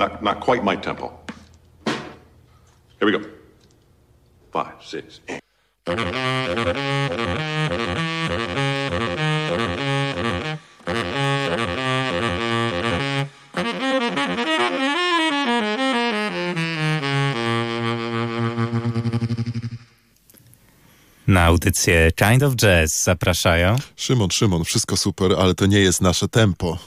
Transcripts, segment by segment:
Not, not quite my tempo. Here we go. Five, six. Na audycję Kind of Jazz zapraszają Szymon, Szymon, wszystko super, ale to nie jest nasze tempo.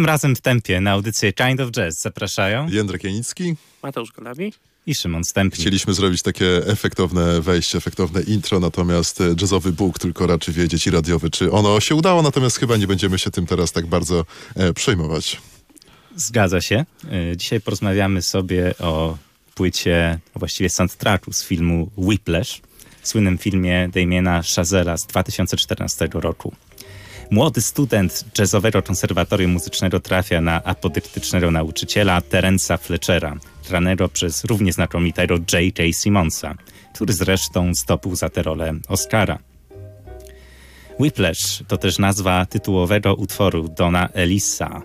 Tym razem w tempie na audycję Kind of Jazz zapraszają Jędrek Janicki. Mateusz Golabi. i Szymon Stępnik. Chcieliśmy zrobić takie efektowne wejście, efektowne intro, natomiast e, jazzowy Bóg tylko raczy wiedzieć i radiowy, czy ono się udało, natomiast chyba nie będziemy się tym teraz tak bardzo e, przejmować. Zgadza się. Y, Dzisiaj porozmawiamy sobie o płycie, a właściwie soundtracku z filmu Whiplash, słynnym filmie Damiena Chazela z 2014 roku. Młody student jazzowego konserwatorium muzycznego trafia na apodyktycznego nauczyciela Terensa Fletchera, granego przez równie znakomitego J.K. Simonsa, który zresztą zdobył za tę rolę Oscara. Whiplash to też nazwa tytułowego utworu Dona Elisa,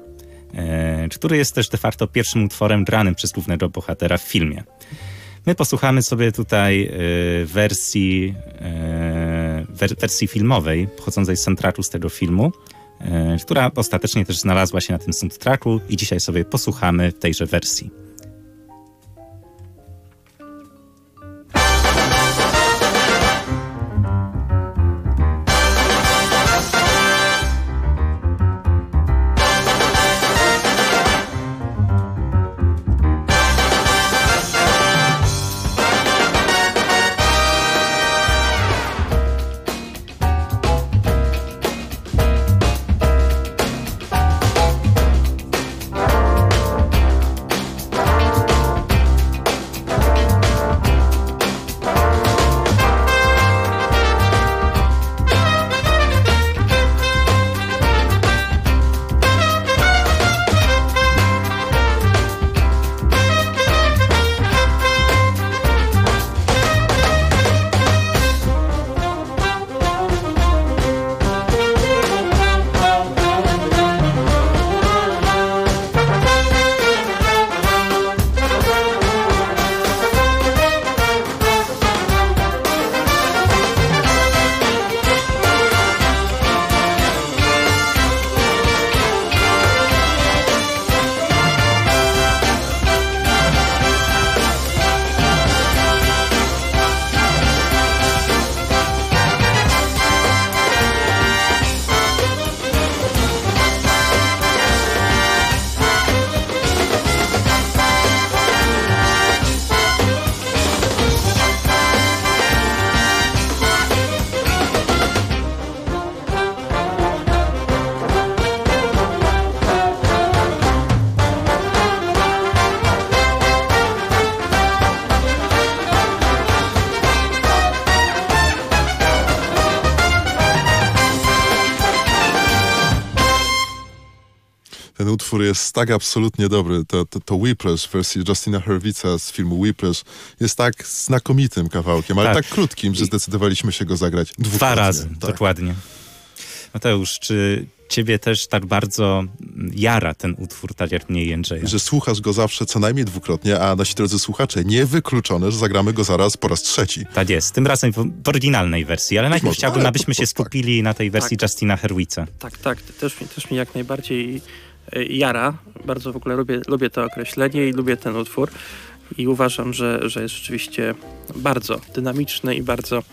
e, który jest też de facto pierwszym utworem granym przez głównego bohatera w filmie. My posłuchamy sobie tutaj e, wersji, wer, wersji filmowej pochodzącej z soundtracku z tego filmu, e, która ostatecznie też znalazła się na tym soundtracku i dzisiaj sobie posłuchamy tejże wersji. Utwór jest tak absolutnie dobry. To, to, to Whiplash w wersji Justina Hurwitza z filmu Whiplash jest tak znakomitym kawałkiem, ale tak, Tak. krótkim, że zdecydowaliśmy się go zagrać Dwa dwukrotnie. razy, Tak. dokładnie. Mateusz, czy ciebie też tak bardzo jara ten utwór, tak jak mnie Jędrzeja? Że słuchasz go zawsze co najmniej dwukrotnie, a nasi drodzy słuchacze, niewykluczone, że zagramy go zaraz po raz trzeci. Tak jest, tym razem w, w oryginalnej wersji, ale najpierw chciałbym, abyśmy się tak. skupili na tej wersji Tak. Justina Hurwitza. Tak, tak, też, mi- też mi jak najbardziej jara. Bardzo w ogóle lubię, lubię to określenie i lubię ten utwór. I uważam, że, że jest rzeczywiście bardzo dynamiczny i bardzo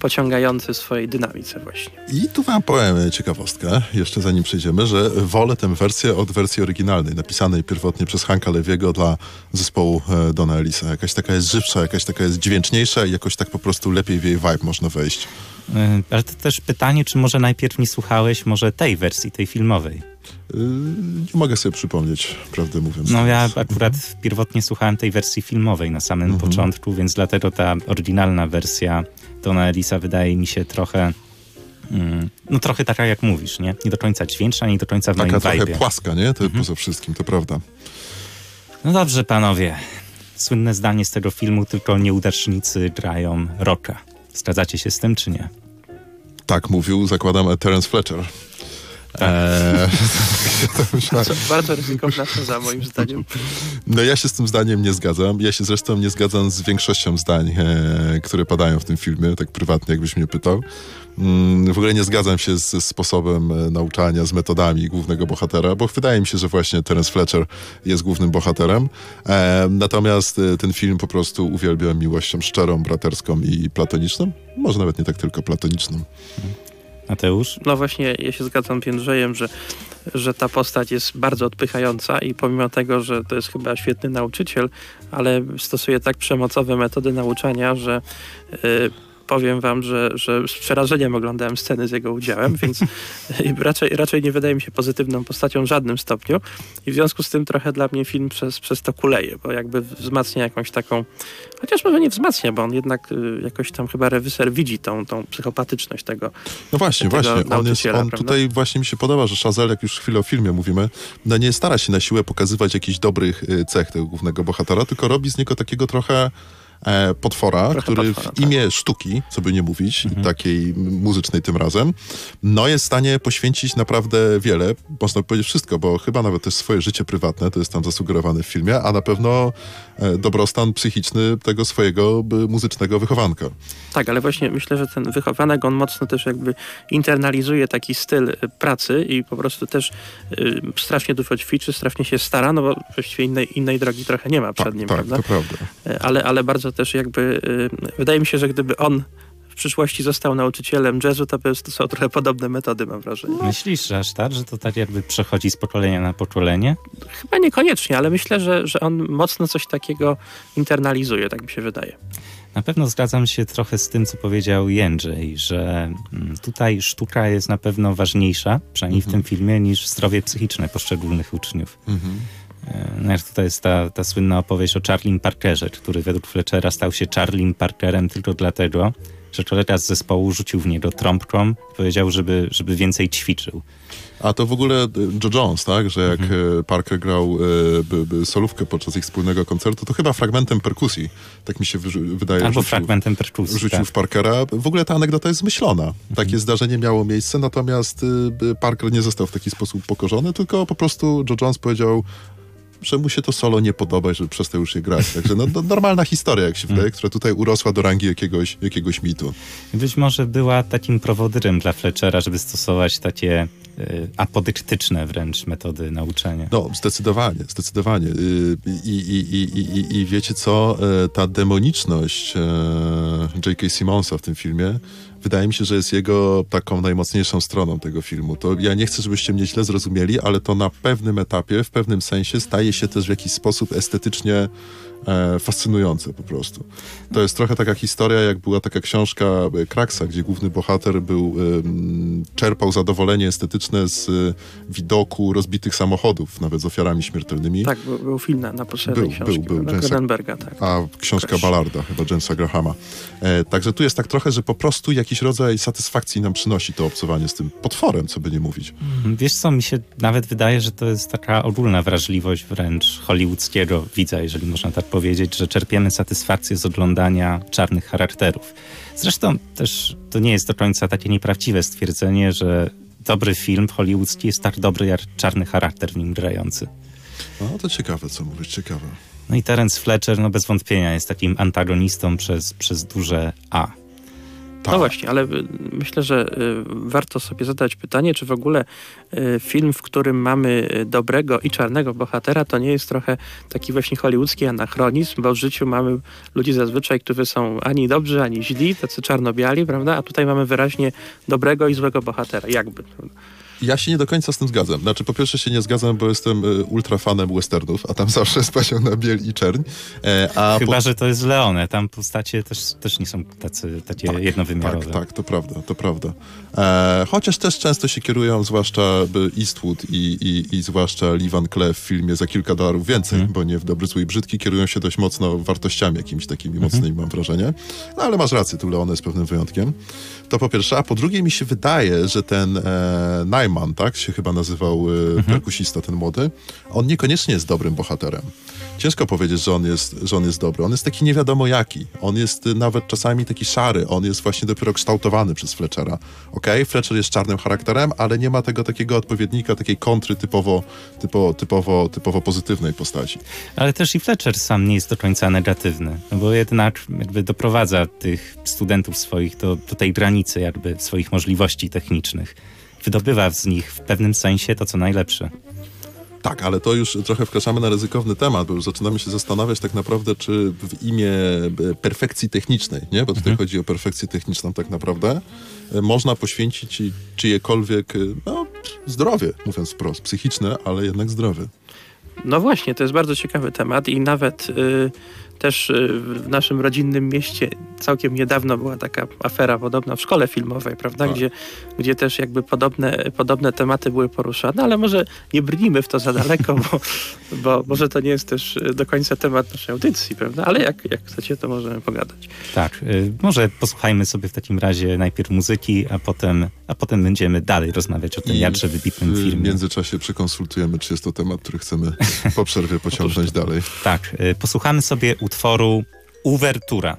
pociągający w swojej dynamice właśnie. I tu wam powiem ciekawostkę, jeszcze zanim przejdziemy, że wolę tę wersję od wersji oryginalnej, napisanej pierwotnie przez Hanka Lewiego dla zespołu e, Dona Elisa. Jakaś taka jest żywsza, jakaś taka jest dźwięczniejsza i jakoś tak po prostu lepiej w jej vibe można wejść. Yy, Ale to też pytanie, czy może najpierw nie słuchałeś może tej wersji, tej filmowej? Yy, nie mogę sobie przypomnieć, prawdę mówiąc. No ja akurat pierwotnie słuchałem tej wersji filmowej na samym Mhm. początku, więc dlatego ta oryginalna wersja Dona Elisa wydaje mi się trochę, mm, no trochę taka jak mówisz, nie? Nie do końca dźwięczna, nie do końca w Taka moim trochę vibe. płaska, nie? Mhm. To poza wszystkim, to prawda. No dobrze, panowie. Słynne zdanie z tego filmu, tylko nieudacznicy grają rocka. Zgadzacie się z tym, czy nie? Tak mówił, zakładam, Terence Fletcher. Eee, to bardzo ryzykowna teza moim zdaniem. No ja się z tym zdaniem nie zgadzam. Ja się zresztą nie zgadzam z większością zdań, e, które padają w tym filmie, tak prywatnie jakbyś mnie pytał. Mm, w ogóle nie zgadzam się z, ze sposobem e, nauczania, z metodami głównego bohatera, bo wydaje mi się, że właśnie Terence Fletcher jest głównym bohaterem. E, natomiast e, ten film po prostu uwielbiam miłością szczerą, braterską i platoniczną. Może nawet nie tak tylko platoniczną. Mateusz? No właśnie, ja się zgadzam z Jędrzejem, że, że ta postać jest bardzo odpychająca i pomimo tego, że to jest chyba świetny nauczyciel, ale stosuje tak przemocowe metody nauczania, że y, powiem wam, że, że z przerażeniem oglądałem sceny z jego udziałem, więc raczej, raczej nie wydaje mi się pozytywną postacią w żadnym stopniu i w związku z tym trochę dla mnie film przez, przez to kuleje, bo jakby wzmacnia jakąś taką, chociaż może nie wzmacnia, bo on jednak y, jakoś tam chyba rewyser widzi tą, tą psychopatyczność tego, No właśnie, tego właśnie. On, jest, on prawda? tutaj właśnie mi się podoba, że Chazelle, jak już chwilę o filmie mówimy, no nie stara się na siłę pokazywać jakichś dobrych y, cech tego głównego bohatera, tylko robi z niego takiego trochę e, potwora, Trochę który potwora, w tak. imię sztuki, co by nie mówić, takiej m, muzycznej tym razem, no jest w stanie poświęcić naprawdę wiele, można powiedzieć wszystko, bo chyba nawet też swoje życie prywatne, to jest tam zasugerowane w filmie, a na pewno e, dobrostan psychiczny tego swojego by, muzycznego wychowanka. Tak, ale właśnie myślę, że ten wychowanek, on mocno też jakby internalizuje taki styl y, pracy i po prostu też y, strasznie dużo ćwiczy, strasznie się stara, no bo właściwie innej, innej drogi trochę nie ma przed Tak, nim, tak, prawda? to prawda. Y, Ale, ale bardzo też jakby, y, wydaje mi się, że gdyby on w przyszłości został nauczycielem jazzu, to by- to są trochę podobne metody, mam wrażenie. Myślisz, że aż tak, że to tak jakby przechodzi z pokolenia na pokolenie? Chyba niekoniecznie, ale myślę, że, że on mocno coś takiego internalizuje, tak mi się wydaje. Na pewno zgadzam się trochę z tym, co powiedział Jędrzej, że mm, tutaj sztuka jest na pewno ważniejsza, przynajmniej w tym filmie, niż zdrowie psychiczne poszczególnych uczniów. E, No tutaj jest ta, ta słynna opowieść o Charlie Parkerze, który według Fletchera stał się Charlie Parkerem tylko dlatego, że kolega z zespołu rzucił w niego trąbką i powiedział, żeby, żeby więcej ćwiczył. A to w ogóle y, Joe Jones, tak? Że jak Mhm. y, Parker grał y, by solówkę podczas ich wspólnego koncertu, to chyba fragmentem perkusji, tak mi się wydaje. Albo rzucił- fragmentem perkusji. Rzucił Tak. w Parkera. W ogóle ta anegdota jest zmyślona. Takie zdarzenie miało miejsce, natomiast Parker nie został w taki sposób pokorzony, tylko po prostu Joe Jones powiedział, że mu się to solo nie podoba i że przestał już je grać. Także no, no, normalna historia, jak się wydaje, która tutaj urosła do rangi jakiegoś, jakiegoś mitu. Być może była takim prowodyrem dla Fletchera, żeby stosować takie y, apodyktyczne wręcz metody nauczania. No, zdecydowanie, zdecydowanie. Y, I, i, i, i, i, I wiecie co? E, Ta demoniczność e, J.K. Simonsa w tym filmie wydaje mi się, że jest jego taką najmocniejszą stroną tego filmu. To ja nie chcę, żebyście mnie źle zrozumieli, ale to na pewnym etapie, w pewnym sensie staje się też w jakiś sposób estetycznie e, fascynujące po prostu. To jest trochę taka historia, jak była taka książka e, Kraksa, gdzie główny bohater był, em, czerpał zadowolenie estetyczne z e, widoku rozbitych samochodów, nawet z ofiarami śmiertelnymi. Tak, był, był film na, na poprzedniej Był, książki. był, był, na Jamesa- tak. A książka Crash. Ballarda, chyba Jamesa Grahama. E, także tu jest tak trochę, że po prostu jakiś rodzaj satysfakcji nam przynosi to obcowanie z tym potworem, co by nie mówić. Wiesz co, mi się nawet wydaje, że to jest taka ogólna wrażliwość wręcz hollywoodzkiego widza, jeżeli można tak powiedzieć, że czerpiemy satysfakcję z oglądania czarnych charakterów. Zresztą też to nie jest do końca takie nieprawdziwe stwierdzenie, że dobry film hollywoodzki jest tak dobry jak czarny charakter w nim grający. No to ciekawe, co mówisz, ciekawe. No i Terence Fletcher, no bez wątpienia jest takim antagonistą przez, przez duże A. Tak. No właśnie, ale y, myślę, że y, warto sobie zadać pytanie, czy w ogóle y, film, w którym mamy dobrego i czarnego bohatera, to nie jest trochę taki właśnie hollywoodzki anachronizm, bo w życiu mamy ludzi zazwyczaj, którzy są ani dobrzy, ani źli, tacy czarno-biali, prawda? A tutaj mamy wyraźnie dobrego i złego bohatera, jakby. prawda? Ja się nie do końca z tym zgadzam. Znaczy, po pierwsze się nie zgadzam, bo jestem y, ultrafanem westernów, a tam zawsze jest na biel i czerń. E, a Chyba, po... że to jest Leone. Tam postacie też, też nie są tacy, takie jednowymiarowe. Tak, tak, to prawda, to prawda. E, chociaż też często się kierują, zwłaszcza Eastwood i, i, i zwłaszcza Lee Van Cleef w filmie za kilka dolarów więcej, Mhm. bo nie w Dobry, Zły i Brzydki, kierują się dość mocno wartościami jakimiś takimi Mhm. mocnymi, mam wrażenie. No ale masz rację, tu Leone jest pewnym wyjątkiem. To po pierwsze, a po drugie mi się wydaje, że ten e, Najman, tak się chyba nazywał e, Mhm. perkusista, ten młody, on niekoniecznie jest dobrym bohaterem. Ciężko powiedzieć, że on, jest, że on jest dobry. On jest taki nie wiadomo jaki. On jest y, nawet czasami taki szary. On jest właśnie dopiero kształtowany przez Fletchera. Okej, Fletcher jest czarnym charakterem, ale nie ma tego takiego odpowiednika, takiej kontry typowo, typo, typowo, typowo pozytywnej postaci. Ale też i Fletcher sam nie jest do końca negatywny, no bo jednak jakby doprowadza tych studentów swoich do, do tej granicy jakby swoich możliwości technicznych. Wydobywa z nich w pewnym sensie to, co najlepsze. Tak, ale to już trochę wkraczamy na ryzykowny temat, bo już zaczynamy się zastanawiać tak naprawdę, czy w imię e, perfekcji technicznej, nie? bo tutaj chodzi o perfekcję techniczną tak naprawdę, e, można poświęcić czyjekolwiek e, no, zdrowie, mówiąc wprost, psychiczne, ale jednak zdrowie. No właśnie, to jest bardzo ciekawy temat i nawet y, też y, w naszym rodzinnym mieście całkiem niedawno była taka afera podobna w szkole filmowej, prawda, Tak. gdzie, gdzie też jakby podobne, podobne tematy były poruszane, ale może nie brnijmy w to za daleko, bo, bo może to nie jest też y, do końca temat naszej audycji, prawda, ale jak, jak chcecie, to możemy pogadać. Tak, y, może posłuchajmy sobie w takim razie najpierw muzyki, a potem, a potem będziemy dalej rozmawiać o tym jakże wybitnym w filmie. międzyczasie przekonsultujemy, czy jest to temat, który chcemy po przerwie pociągnąć dalej. Tak, posłuchamy sobie utworu Uwertura.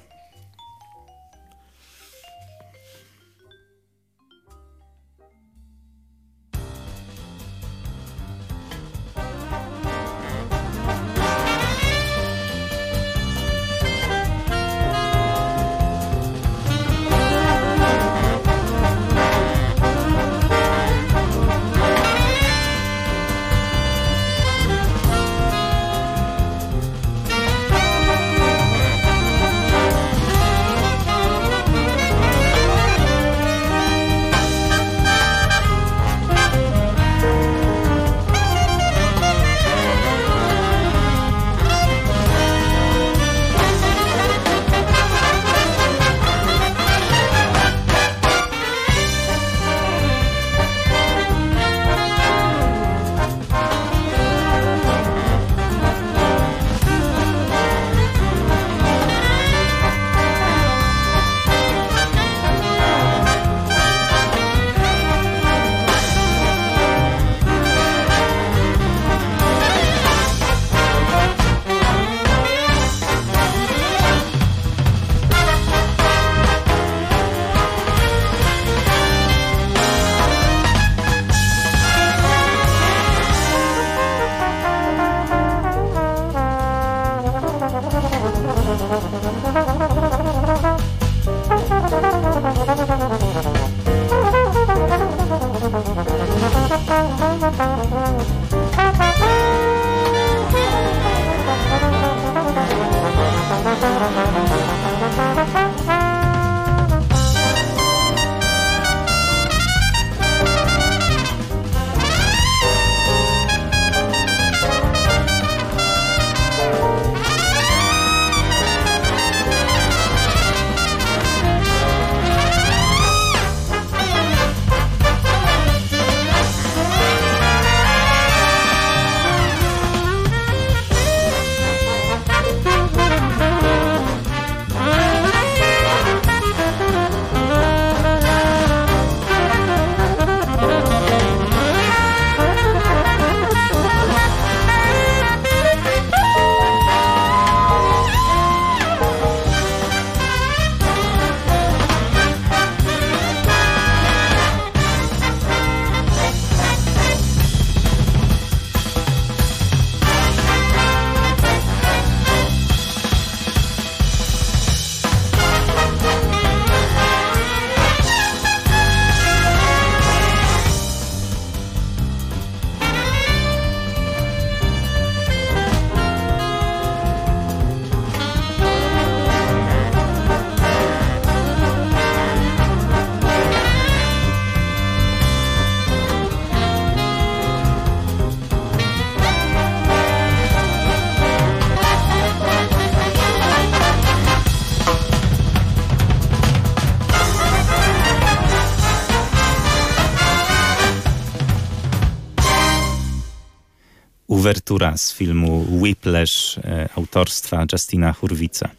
Uwertura z filmu Whiplash e, autorstwa Justina Hurwica.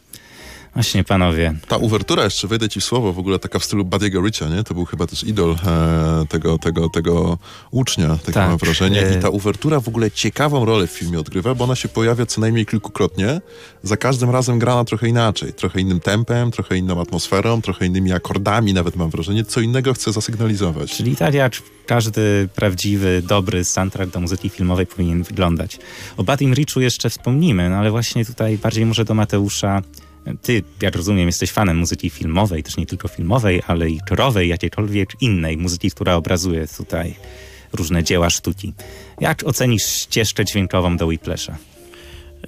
Właśnie, panowie. Ta uwertura, jeszcze wejdę ci w słowo, w ogóle taka w stylu Buddy'ego Richa, nie? To był chyba też idol e, tego, tego, tego ucznia, takie Tak, mam wrażenie. e- I ta uwertura w ogóle ciekawą rolę w filmie odgrywa, bo ona się pojawia co najmniej kilkukrotnie. Za każdym razem grana trochę inaczej. Trochę innym tempem, trochę inną atmosferą, trochę innymi akordami nawet mam wrażenie. Co innego chce zasygnalizować. Czyli tak jak każdy prawdziwy, dobry soundtrack do muzyki filmowej powinien wyglądać. O Badim Richu jeszcze wspomnimy, no ale właśnie tutaj bardziej może do Mateusza. Ty, jak rozumiem, jesteś fanem muzyki filmowej, też nie tylko filmowej, ale i czorowej, jakiejkolwiek innej muzyki, która obrazuje tutaj różne dzieła sztuki. Jak ocenisz ścieżkę dźwiękową do Whiplasha?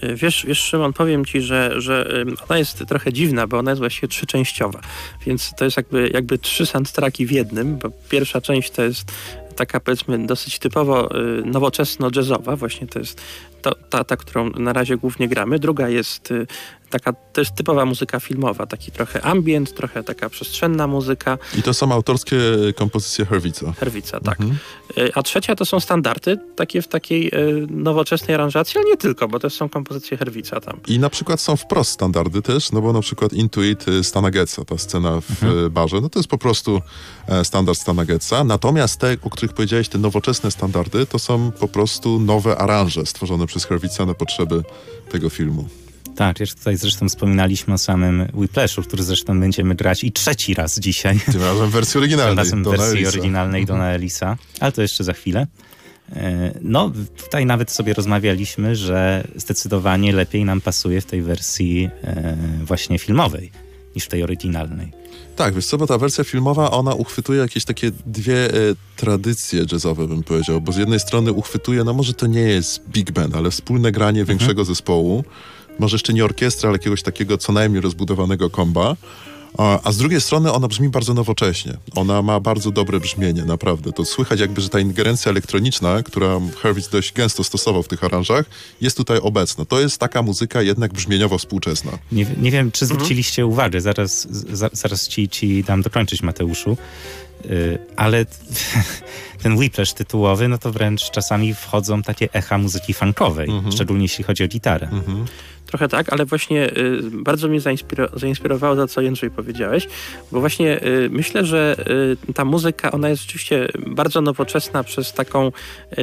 Y, Wiesz, wiesz, Szymon, powiem ci, że, że ona jest trochę dziwna, bo ona jest właściwie trzyczęściowa. Więc to jest jakby, jakby trzy soundtracki w jednym, bo pierwsza część to jest taka powiedzmy dosyć typowo y, nowoczesno-jazzowa, właśnie to jest to, ta, ta, którą na razie głównie gramy. Druga jest y, taka, to jest typowa muzyka filmowa, taki trochę ambient, trochę taka przestrzenna muzyka, I to są autorskie kompozycje Herwica. Herwica, tak. Y, A trzecia to są standardy, takie w takiej y, nowoczesnej aranżacji, ale nie tylko, bo też są kompozycje Herwica tam. I na przykład są wprost standardy też, no bo na przykład Intuit y, Stana Getza, ta scena w y, barze, no to jest po prostu e, standard Stana Getza. Natomiast te, o których powiedziałeś, te nowoczesne standardy, to są po prostu nowe aranże stworzone przez Herwica na potrzeby tego filmu. Tak, już tutaj zresztą wspominaliśmy o samym Whiplashu, który zresztą będziemy grać i trzeci raz dzisiaj. Tym razem w wersji Tym oryginalnej. razem w wersji Elisa. oryginalnej Dona Elisa, ale to jeszcze za chwilę. E, No, tutaj nawet sobie rozmawialiśmy, że zdecydowanie lepiej nam pasuje w tej wersji e, właśnie filmowej niż w tej oryginalnej. Tak, wiesz co, bo ta wersja filmowa, ona uchwytuje jakieś takie dwie e, tradycje jazzowe, bym powiedział, bo z jednej strony uchwytuje, no może to nie jest big band, ale wspólne granie większego zespołu, może jeszcze nie orkiestra, ale jakiegoś takiego co najmniej rozbudowanego komba, a, a z drugiej strony ona brzmi bardzo nowocześnie. Ona ma bardzo dobre brzmienie, naprawdę. To słychać jakby, że ta ingerencja elektroniczna, która Hurwitz dość gęsto stosował w tych aranżach, jest tutaj obecna. To jest taka muzyka jednak brzmieniowo współczesna. Nie, nie wiem, czy zwróciliście uwagę, zaraz, za, zaraz ci, ci dam dokończyć, Mateuszu, Y, ale ten whiplash tytułowy, no to wręcz czasami wchodzą takie echa muzyki funkowej, szczególnie jeśli chodzi o gitarę. Trochę tak, ale właśnie y, bardzo mnie zainspiro- zainspirowało to, co Jędrzej powiedziałeś, bo właśnie y, myślę, że y, ta muzyka, ona jest rzeczywiście bardzo nowoczesna przez taką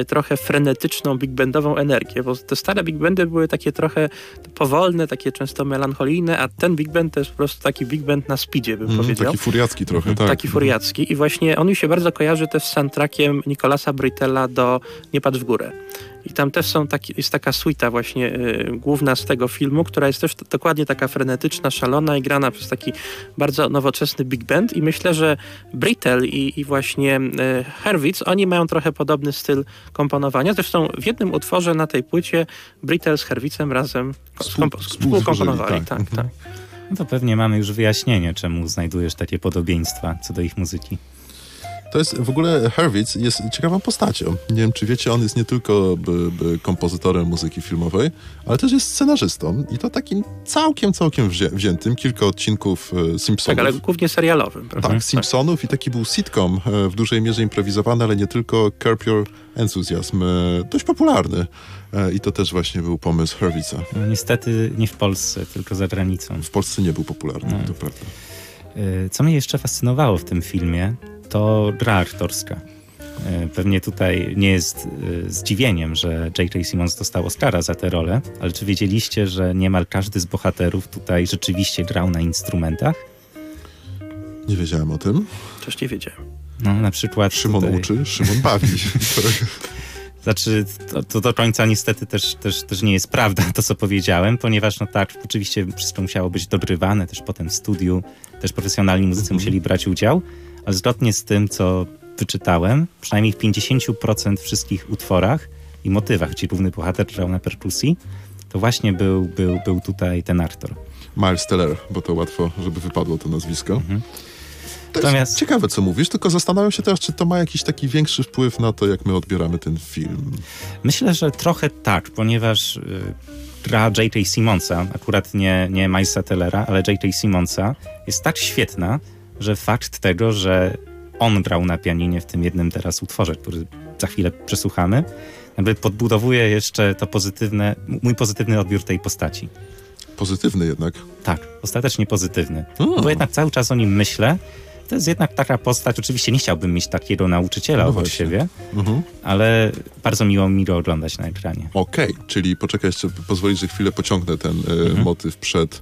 trochę frenetyczną, big bandową energię, bo te stare big bandy były takie trochę powolne, takie często melancholijne, a ten big band to jest po prostu taki big band na speedzie, bym Mm, powiedział. taki furiacki trochę, tak. Taki furiacki i właśnie on mi się bardzo kojarzy też z soundtrackiem Nicolasa Britella do Nie patrz w górę. I tam też są taki, jest taka suita właśnie y, główna z tego filmu, która jest też dokładnie taka frenetyczna, szalona i grana przez taki bardzo nowoczesny big band i myślę, że Britell i, i właśnie y, Herwitz, oni mają trochę podobny styl komponowania. Zresztą w jednym utworze na tej płycie Britell z Herwitzem razem współkomponowali. Tak, tak. tak. No to pewnie mamy już wyjaśnienie, czemu znajdujesz takie podobieństwa co do ich muzyki. To jest w ogóle Hurwitz jest ciekawą postacią. Nie wiem, czy wiecie, on jest nie tylko by, by kompozytorem muzyki filmowej, ale też jest scenarzystą i to takim całkiem, całkiem wzię wziętym. Kilka odcinków e, Tak, Simpsonów. ale głównie serialowym. Prawda? Tak, Simpsonów i taki był sitcom, e, w dużej mierze improwizowany, ale nie tylko Curb Your Enthusiasm, e, dość popularny. E, I to też właśnie był pomysł Hurwitza. No, niestety nie w Polsce, tylko za granicą. W Polsce nie był popularny, to prawda. Co mnie jeszcze fascynowało w tym filmie, to gra aktorska. Y, Pewnie tutaj nie jest y, zdziwieniem, że J.K. Simmons dostał Oscara za tę rolę, ale czy wiedzieliście, że niemal każdy z bohaterów tutaj rzeczywiście grał na instrumentach? Nie wiedziałem o tym. Też nie wiedziałem. No, na przykład. Szymon tutaj, uczy, Szymon bawi. Znaczy, to, to do końca niestety też, też, też nie jest prawda to, co powiedziałem, ponieważ no tak, oczywiście wszystko musiało być dogrywane też potem w studiu, też profesjonalni muzycy musieli brać udział, zgodnie z tym, co wyczytałem, przynajmniej w 50% wszystkich utworach i motywach, gdzie główny bohater grał na perkusji, to właśnie był, był, był tutaj ten aktor. Miles Teller, bo to łatwo, żeby wypadło to nazwisko. To jest Natomiast- ciekawe, co mówisz, tylko zastanawiam się teraz, czy to ma jakiś taki większy wpływ na to, jak my odbieramy ten film. Myślę, że trochę tak, ponieważ y, gra J.K. Simonsa, akurat nie, nie Milesa Tellera, ale J.K. Simonsa jest tak świetna, że fakt tego, że on grał na pianinie w tym jednym teraz utworze, który za chwilę przesłuchamy, jakby podbudowuje jeszcze to pozytywne, mój pozytywny odbiór tej postaci. Pozytywny jednak. Tak, ostatecznie pozytywny. Bo jednak cały czas o nim myślę. To jest jednak taka postać, oczywiście nie chciałbym mieć takiego nauczyciela No obok siebie, Mhm. ale bardzo miło mi go oglądać na ekranie. Okej, czyli poczekaj jeszcze, pozwolić, że chwilę pociągnę ten e, Mhm. motyw przed,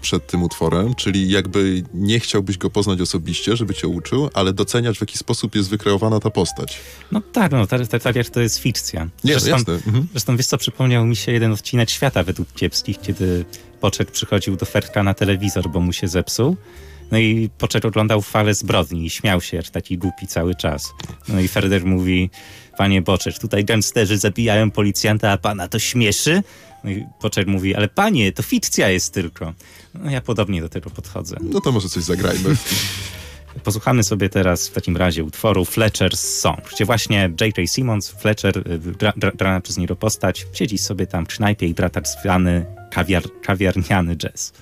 przed tym utworem, czyli jakby nie chciałbyś go poznać osobiście, żeby cię uczył, ale doceniać w jaki sposób jest wykreowana ta postać. No tak, no tak, tak, tak jak to jest fikcja. Nie, zresztą, jasne. Mhm. zresztą wiesz co, przypomniał mi się jeden odcinek Świata według kiepskich, kiedy Poczek przychodził do Fertka na telewizor, bo mu się zepsuł. No i Poczek oglądał falę zbrodni i śmiał się jak taki głupi cały czas. No i Ferder mówi, panie Boczek, tutaj gangsterzy zabijają policjanta, a pana to śmieszy? No i Poczek mówi, ale panie, to fikcja jest tylko. No ja podobnie do tego podchodzę. No to może coś zagrajmy. Posłuchamy sobie teraz w takim razie utworu Fletcher's Song, gdzie właśnie J.K. Simmons, Fletcher, y, gra, gra, grana przez niego postać, siedzi sobie tam w knajpie i gra tak zwany kawiar, kawiarniany jazz.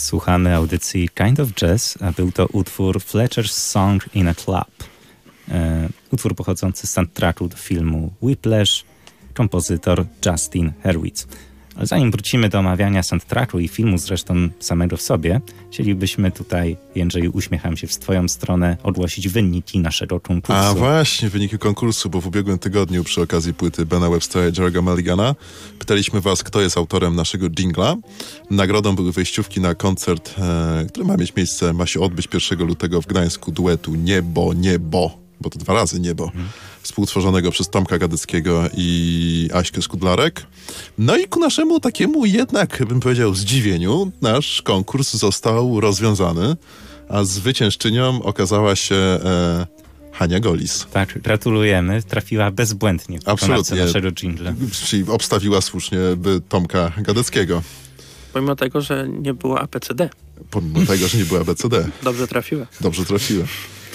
Słuchamy audycji Kind of Jazz, a był to utwór Fletcher's Song in a Club. E, utwór pochodzący z soundtracku do filmu Whiplash, kompozytor Justin Hurwitz. Ale zanim wrócimy do omawiania soundtracku i filmu zresztą samego w sobie, chcielibyśmy tutaj, Jędrzej, uśmiecham się w twoją stronę, ogłosić wyniki naszego konkursu. A właśnie, wyniki konkursu, bo w ubiegłym tygodniu przy okazji płyty Bena Webstera i Jerego Mulligana pytaliśmy was, kto jest autorem naszego jingla. Nagrodą były wejściówki na koncert, e, który ma mieć miejsce, ma się odbyć 1 lutego w Gdańsku duetu Niebo, Niebo, bo to dwa razy Niebo, współtworzonego przez Tomka Gadeckiego i Aśkę Skudlarek. No i ku naszemu takiemu jednak, bym powiedział, zdziwieniu, nasz konkurs został rozwiązany, a zwyciężczynią okazała się e, Hania Golis. Tak, gratulujemy. Trafiła bezbłędnie w Absolutnie. naszego jingla. Czyli obstawiła słusznie by Tomka Gadeckiego, Pomimo tego, że nie było APCD. pomimo tego, że nie była BCD. Dobrze trafiła. Dobrze trafiła.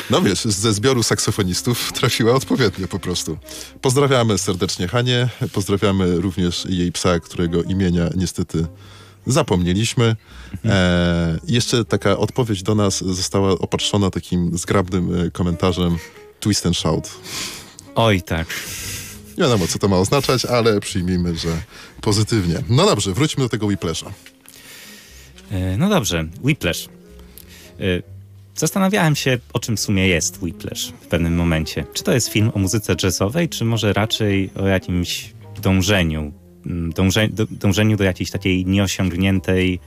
No wiesz, ze zbioru saksofonistów trafiła odpowiednio po prostu. Pozdrawiamy serdecznie Hanię, pozdrawiamy również jej psa, którego imienia niestety zapomnieliśmy. E, jeszcze taka odpowiedź do nas została opatrzona takim zgrabnym e, komentarzem twist and shout. Oj tak. Nie wiadomo, co to ma oznaczać, ale przyjmijmy, że pozytywnie. No dobrze, wróćmy do tego Whiplasha. E, No dobrze, Whiplash. E, Zastanawiałem się, o czym w sumie jest Whiplash w pewnym momencie. Czy to jest film o muzyce jazzowej, czy może raczej o jakimś dążeniu, mm, dąże, dążeniu do jakiejś takiej nieosiągniętej...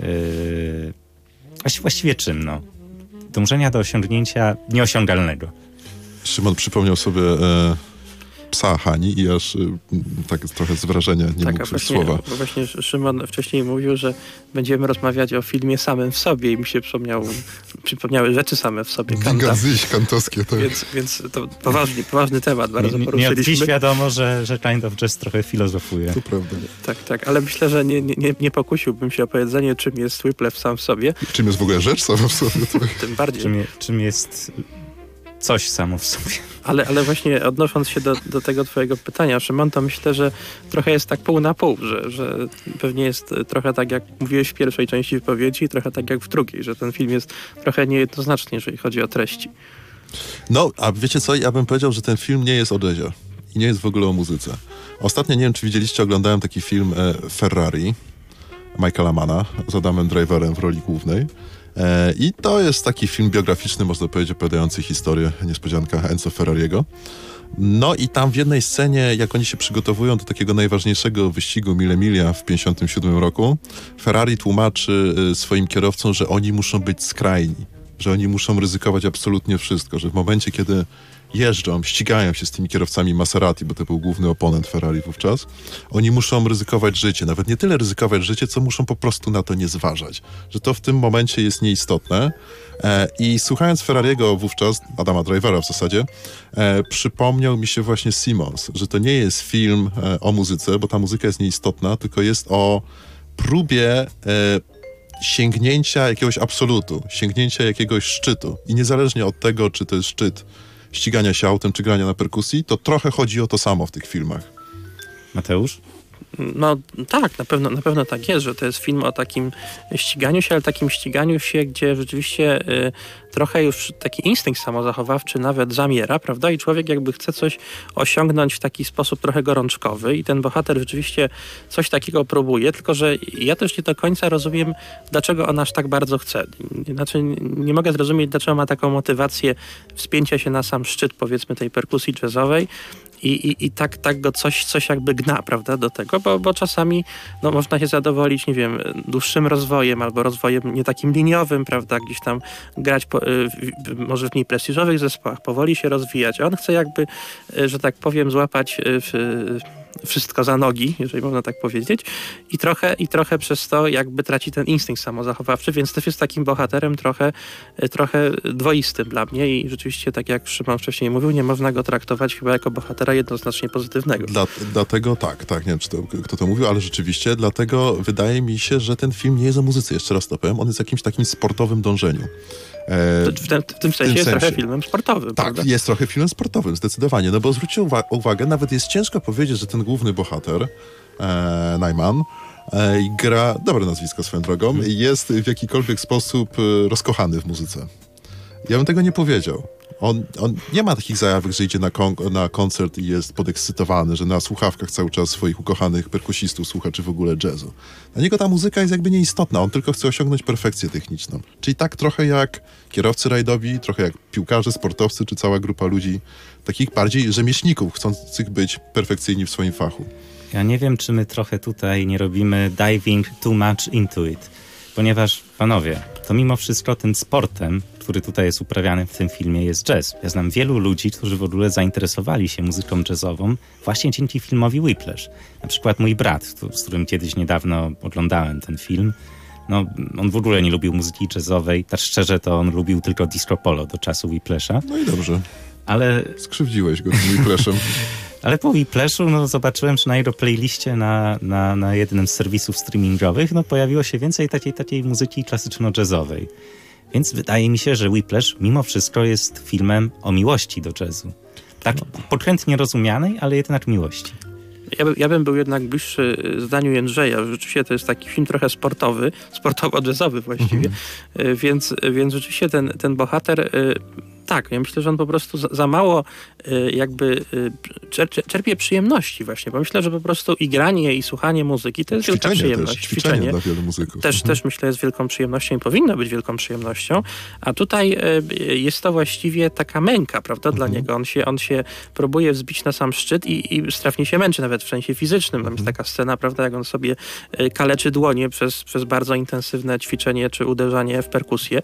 Yy, właści- właściwie czym, no? Dążenia do osiągnięcia nieosiągalnego. Szymon przypomniał sobie e, psa Hani i aż e, tak trochę z wrażenia nie tak, mógł właśnie, słowa. właśnie Szymon wcześniej mówił, że będziemy rozmawiać o filmie samym w sobie i mi się przypomniał, przypomniały rzeczy same w sobie Kanta. Kantowskie, tak. Więc, więc to poważny, poważny temat, bardzo Nie, nie, nie poruszyliśmy. wiadomo, że, że Kind of Jazz trochę filozofuje. To prawda. Tak, tak, ale myślę, że nie, nie, nie pokusiłbym się o powiedzenie, czym jest Whiplash sam w sobie. Czym jest w ogóle rzecz sama w sobie? Tym bardziej. Czym, je, czym jest coś samo w sobie. Ale, ale właśnie odnosząc się do, do tego twojego pytania, Szymon, to myślę, że trochę jest tak pół na pół, że, że pewnie jest trochę tak, jak mówiłeś w pierwszej części wypowiedzi i trochę tak jak w drugiej, że ten film jest trochę niejednoznaczny, jeżeli chodzi o treści. No, a wiecie co, ja bym powiedział, że ten film nie jest o jazzie i nie jest w ogóle o muzyce. Ostatnio, nie wiem czy widzieliście, oglądałem taki film e, Ferrari Michaela Mana z Adamem Driverem w roli głównej. E, I to jest taki film biograficzny, można powiedzieć, opowiadający historię, niespodzianka Enzo Ferrariego. No i tam w jednej scenie, jak oni się przygotowują do takiego najważniejszego wyścigu Mille Miglia w 57 roku, Ferrari tłumaczy e, swoim kierowcom, że oni muszą być skrajni, że oni muszą ryzykować absolutnie wszystko, że w momencie, kiedy jeżdżą, ścigają się z tymi kierowcami Maserati, bo to był główny oponent Ferrari wówczas, oni muszą ryzykować życie. Nawet nie tyle ryzykować życie, co muszą po prostu na to nie zważać. Że to w tym momencie jest nieistotne. E, I słuchając Ferrariego wówczas, Adama Drivera w zasadzie, e, przypomniał mi się właśnie Simons, że to nie jest film e, o muzyce, bo ta muzyka jest nieistotna, tylko jest o próbie e, sięgnięcia jakiegoś absolutu, sięgnięcia jakiegoś szczytu. I niezależnie od tego, czy to jest szczyt ścigania się autem, czy grania na perkusji, to trochę chodzi o to samo w tych filmach. Mateusz? No tak, na pewno, na pewno tak jest, że to jest film o takim ściganiu się, ale takim ściganiu się, gdzie rzeczywiście y, trochę już taki instynkt samozachowawczy nawet zamiera, prawda? I człowiek jakby chce coś osiągnąć w taki sposób trochę gorączkowy i ten bohater rzeczywiście coś takiego próbuje, tylko że ja też nie do końca rozumiem, dlaczego on aż tak bardzo chce. Znaczy nie mogę zrozumieć, dlaczego ma taką motywację wspięcia się na sam szczyt, powiedzmy, tej perkusji jazzowej, i, i, i tak, tak go coś, coś jakby gna, prawda, do tego, bo, bo czasami no, można się zadowolić, nie wiem, dłuższym rozwojem albo rozwojem nie takim liniowym, prawda, gdzieś tam grać po, y, może w mniej prestiżowych zespołach, powoli się rozwijać. On chce jakby, y, że tak powiem, złapać y, w, wszystko za nogi, jeżeli można tak powiedzieć, i trochę, i trochę przez to jakby traci ten instynkt samozachowawczy, więc też jest takim bohaterem trochę, trochę dwoistym dla mnie i rzeczywiście, tak jak Szymon wcześniej mówił, nie można go traktować chyba jako bohatera jednoznacznie pozytywnego. Dla, dlatego tak, tak, nie wiem, czy to, kto to mówił, ale rzeczywiście, dlatego wydaje mi się, że ten film nie jest o muzyce, jeszcze raz to powiem, on jest jakimś takim sportowym dążeniu. E, w, tym, w, tym, sensie jest sensie. trochę filmem sportowym. Tak, prawda? jest trochę filmem sportowym, zdecydowanie. No bo zwróćcie uwa uwagę, nawet jest ciężko powiedzieć, że ten główny bohater, e, Najman, e, gra, dobre nazwisko swoją drogą, hmm. jest w jakikolwiek sposób e, rozkochany w muzyce. Ja bym tego nie powiedział. On, on nie ma takich zajawek, że idzie na, kon na koncert i jest podekscytowany, że na słuchawkach cały czas swoich ukochanych perkusistów słucha, czy w ogóle jazzu. Dla niego ta muzyka jest jakby nieistotna, on tylko chce osiągnąć perfekcję techniczną. Czyli tak trochę jak kierowcy rajdowi, trochę jak piłkarze, sportowcy, czy cała grupa ludzi, takich bardziej rzemieślników, chcących być perfekcyjni w swoim fachu. Ja nie wiem, czy my trochę tutaj nie robimy diving too much into it, ponieważ, panowie, to mimo wszystko tym sportem, który tutaj jest uprawiany w tym filmie, jest jazz. Ja znam wielu ludzi, którzy w ogóle zainteresowali się muzyką jazzową właśnie dzięki filmowi Whiplash. Na przykład mój brat, z którym kiedyś niedawno oglądałem ten film, no, on w ogóle nie lubił muzyki jazzowej. Tak szczerze, to on lubił tylko disco polo do czasu Whiplasha. No i dobrze. Ale... Skrzywdziłeś go tym Whiplashem. Ale po Whiplashu no, zobaczyłem, że na jego playliście na, na, na jednym z serwisów streamingowych no, pojawiło się więcej takiej, takiej muzyki klasyczno-jazzowej. Więc wydaje mi się, że Whiplash mimo wszystko jest filmem o miłości do jazzu. Tak pokrętnie rozumianej, ale jednak miłości. Ja, by, ja bym był jednak bliższy zdaniu Jędrzeja. Rzeczywiście to jest taki film trochę sportowy, sportowo-jazzowy właściwie, mhm. więc, więc rzeczywiście ten, ten bohater y, tak, ja myślę, że on po prostu za, za mało y, jakby y, czerpie przyjemności właśnie, bo myślę, że po prostu i granie, i słuchanie muzyki to jest wielka przyjemność. Też, ćwiczenie, ćwiczenie dla wielu muzyków. Też, mhm. też myślę jest wielką przyjemnością i powinno być wielką przyjemnością, a tutaj y, jest to właściwie taka męka, prawda, mhm. dla niego. On się, on się próbuje wzbić na sam szczyt i, i strasznie się męczy, nawet w sensie fizycznym. Tam jest mhm. taka scena, prawda, jak on sobie kaleczy dłonie przez, przez bardzo intensywne ćwiczenie czy uderzanie w perkusję,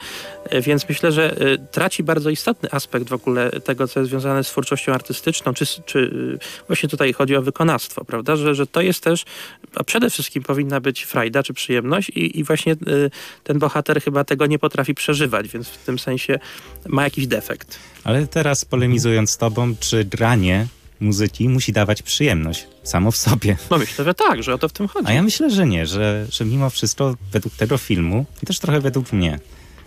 więc myślę, że traci bardzo istotne istotny aspekt w ogóle tego, co jest związane z twórczością artystyczną, czy, czy y, właśnie tutaj chodzi o wykonawstwo, prawda? Że, że to jest też, a przede wszystkim powinna być frajda czy przyjemność i, i właśnie y, ten bohater chyba tego nie potrafi przeżywać, więc w tym sensie ma jakiś defekt. Ale teraz polemizując z tobą, czy granie muzyki musi dawać przyjemność samo w sobie. No myślę, że tak, że o to w tym chodzi. A ja myślę, że nie, że, że mimo wszystko według tego filmu i też trochę według mnie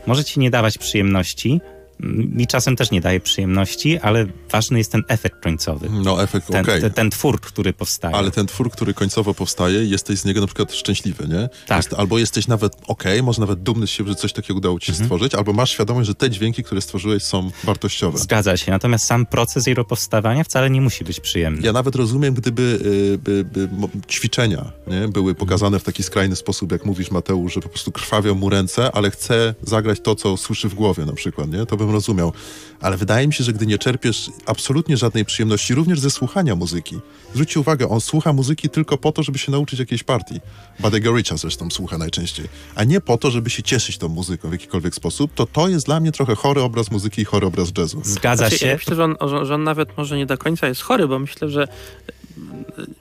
może ci nie dawać przyjemności, mi czasem też nie daje przyjemności, ale ważny jest ten efekt końcowy. No, efekt, Ten, okej. ten, ten twór, który powstaje. Ale ten twór, który końcowo powstaje, jesteś z niego na przykład szczęśliwy, nie? Tak. Jest, albo jesteś nawet okej, może nawet dumny z siebie, że coś takiego udało ci się Mhm. stworzyć, albo masz świadomość, że te dźwięki, które stworzyłeś są wartościowe. Zgadza się, natomiast sam proces jego powstawania wcale nie musi być przyjemny. Ja nawet rozumiem, gdyby y, by, by, ćwiczenia nie, były pokazane w taki skrajny sposób, jak mówisz Mateusz, że po prostu krwawią mu ręce, ale chce zagrać to, co słyszy w głowie na przykład, nie? to bym rozumiał. Ale wydaje mi się, że gdy nie czerpiesz absolutnie żadnej przyjemności, również ze słuchania muzyki. Zwróćcie uwagę, on słucha muzyki tylko po to, żeby się nauczyć jakiejś partii. Buddy'ego Richa zresztą słucha najczęściej. A nie po to, żeby się cieszyć tą muzyką w jakikolwiek sposób, to to jest dla mnie trochę chory obraz muzyki i chory obraz jazzu. Zgadza Znaczy, ja się. myślę, że on, że, że on nawet może nie do końca jest chory, bo myślę, że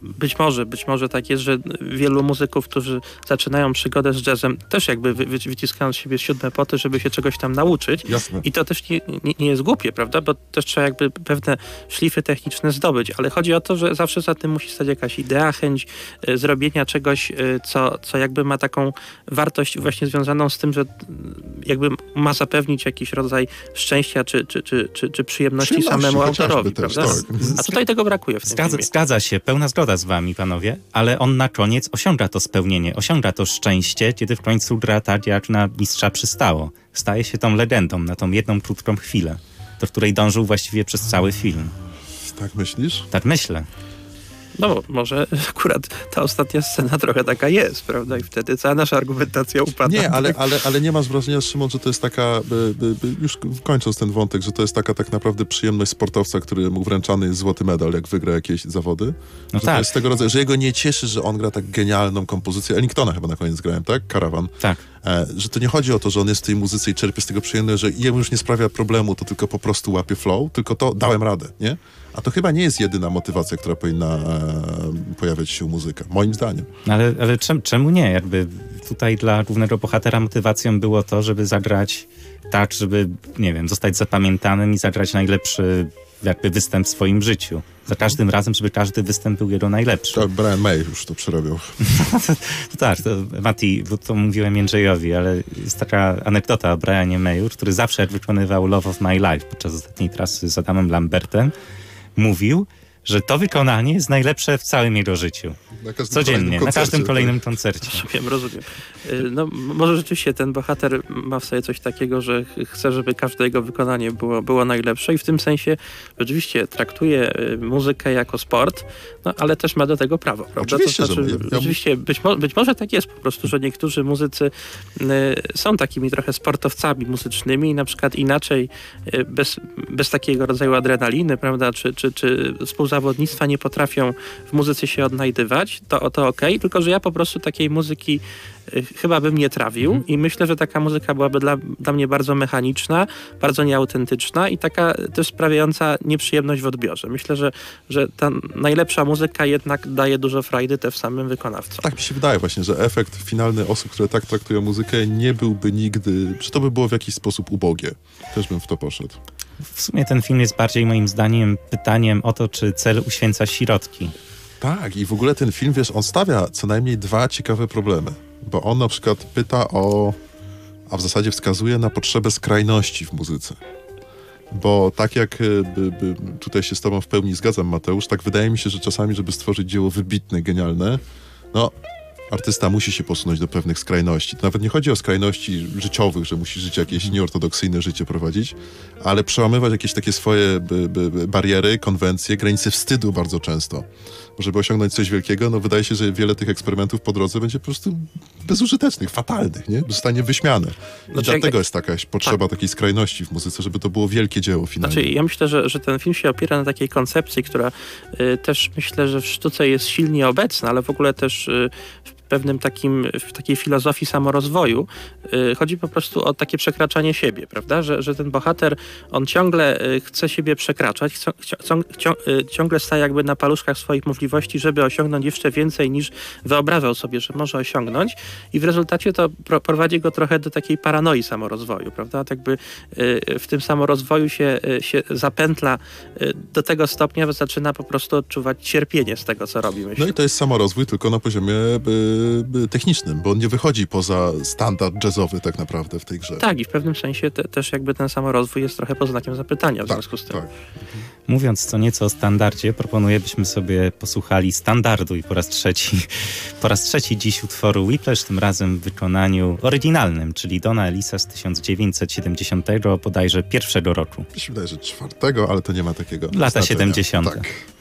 być może, być może tak jest, że wielu muzyków, którzy zaczynają przygodę z jazzem, też jakby wy, wy, wyciskają z siebie siódme poty, żeby się czegoś tam nauczyć. Jasne. I to też nie, nie, nie jest głupie, prawda? Bo też trzeba jakby pewne szlify techniczne zdobyć, ale chodzi o to, że zawsze za tym musi stać jakaś idea, chęć e, zrobienia czegoś, e, co, co jakby ma taką wartość właśnie związaną z tym, że mm, jakby ma zapewnić jakiś rodzaj szczęścia czy, czy, czy, czy, czy przyjemności, Przyjemności samemu autorowi, też, prawda? tak. A tutaj tego brakuje w tym Zgadza, filmie. zgadza się, pełna zgoda z wami, panowie, ale on na koniec osiąga to spełnienie, osiąga to szczęście, kiedy w końcu gra tak, jak na mistrza przystało. Staje się tą legendą na tą jedną krótką chwilę, do której dążył właściwie przez cały film. Tak myślisz? Tak myślę. No bo może akurat ta ostatnia scena trochę taka jest, prawda? I wtedy cała nasza argumentacja upada. Nie, ale, ale, ale nie masz wrażenia, Szymon, że to jest taka, by, by, by, już kończąc ten wątek, że to jest taka tak naprawdę przyjemność sportowca, który mu wręczany jest złoty medal, jak wygra jakieś zawody? No że tak. to jest tego rodzaju, że jego nie cieszy, że on gra tak genialną kompozycję. Ellingtona chyba na koniec grałem, tak? Karawan. Tak. E, że to nie chodzi o to, że on jest w tej muzyce i czerpie z tego przyjemność, że jemu już nie sprawia problemu, to tylko po prostu łapie flow, tylko to dałem radę, nie? A to chyba nie jest jedyna motywacja, która powinna e, pojawiać się u muzyka, moim zdaniem. Ale, ale czem, czemu nie? Jakby tutaj dla głównego bohatera motywacją było to, żeby zagrać tak, żeby, nie wiem, zostać zapamiętanym i zagrać najlepszy jakby występ w swoim życiu. Za każdym razem, żeby każdy występ był jego najlepszy. To Brian May już to przerobił. To tak, to, Mati, bo to mówiłem Jędrzejowi, ale jest taka anegdota o Brianie Mayu, który zawsze jak wykonywał Love of My Life podczas ostatniej trasy z Adamem Lambertem, mówił, że to wykonanie jest najlepsze w całym jego życiu. Na Codziennie, na każdym kolejnym koncercie. Rozumiem, rozumiem. Y, No, może rzeczywiście ten bohater ma w sobie coś takiego, że ch- chce, żeby każde jego wykonanie było, było najlepsze i w tym sensie rzeczywiście traktuje y, muzykę jako sport, no ale też ma do tego prawo, prawda? Oczywiście, to znaczy, ja- rzeczywiście, być, mo- być może tak jest po prostu, że niektórzy muzycy y, są takimi trochę sportowcami muzycznymi i na przykład inaczej, y, bez, bez takiego rodzaju adrenaliny, prawda, czy, czy, czy współzawodnictwa nie potrafią w muzyce się odnajdywać, to, to okej, tylko że ja po prostu takiej muzyki y, chyba bym nie trawił Mhm. i myślę, że taka muzyka byłaby dla, dla mnie bardzo mechaniczna, bardzo nieautentyczna i taka też sprawiająca nieprzyjemność w odbiorze. Myślę, że, że ta najlepsza muzyka jednak daje dużo frajdy też samym wykonawcom. Tak mi się wydaje właśnie, że efekt finalny osób, które tak traktują muzykę, nie byłby nigdy, że to by było w jakiś sposób ubogie. Też bym w to poszedł. W sumie ten film jest bardziej moim zdaniem pytaniem o to, czy cel uświęca środki. Tak, i w ogóle ten film, wiesz, on stawia co najmniej dwa ciekawe problemy. Bo on na przykład pyta o, a w zasadzie wskazuje na potrzebę skrajności w muzyce. Bo tak jak e, by, by, tutaj się z tobą w pełni zgadzam, Mateusz, tak wydaje mi się, że czasami, żeby stworzyć dzieło wybitne, genialne, no, artysta musi się posunąć do pewnych skrajności. To nawet nie chodzi o skrajności życiowych, że musi żyć jakieś nieortodoksyjne życie prowadzić, ale przełamywać jakieś takie swoje by, by, bariery, konwencje, granice wstydu bardzo często. Żeby osiągnąć coś wielkiego, no wydaje się, że wiele tych eksperymentów po drodze będzie po prostu bezużytecznych, fatalnych, nie? Zostanie wyśmiane. I Znaczy, dlatego jak- jest taka potrzeba takiej skrajności w muzyce, żeby to było wielkie dzieło finalnie. Znaczy, ja myślę, że, że ten film się opiera na takiej koncepcji, która y, też myślę, że w sztuce jest silnie obecna, ale w ogóle też y, w pewnym takim, w takiej filozofii samorozwoju y, chodzi po prostu o takie przekraczanie siebie, prawda? Że, że ten bohater, on ciągle y, chce siebie przekraczać, y, ciągle staje jakby na paluszkach swoich możliwości, żeby osiągnąć jeszcze więcej niż wyobrażał sobie, że może osiągnąć i w rezultacie to pro, prowadzi go trochę do takiej paranoi samorozwoju, prawda? Tak jakby w tym samorozwoju się, się zapętla do tego stopnia, że zaczyna po prostu odczuwać cierpienie z tego, co robi. Myślę. No i to jest samorozwój tylko na poziomie technicznym, bo on nie wychodzi poza standard jazzowy tak naprawdę w tej grze. Tak, i w pewnym sensie te, też jakby ten samorozwój jest trochę pod znakiem zapytania w tak, związku z tym. tak. Mówiąc co nieco o standardzie, proponuję, byśmy sobie posłuchali standardu i po raz trzeci, po raz trzeci dziś utworu Whiplash, tym razem w wykonaniu oryginalnym, czyli Dona Elisa z 1970 bodajże pierwszego roku. Mi się wydaje, że czwartego, ale to nie ma takiego Lata znaczenia. 70. Tak.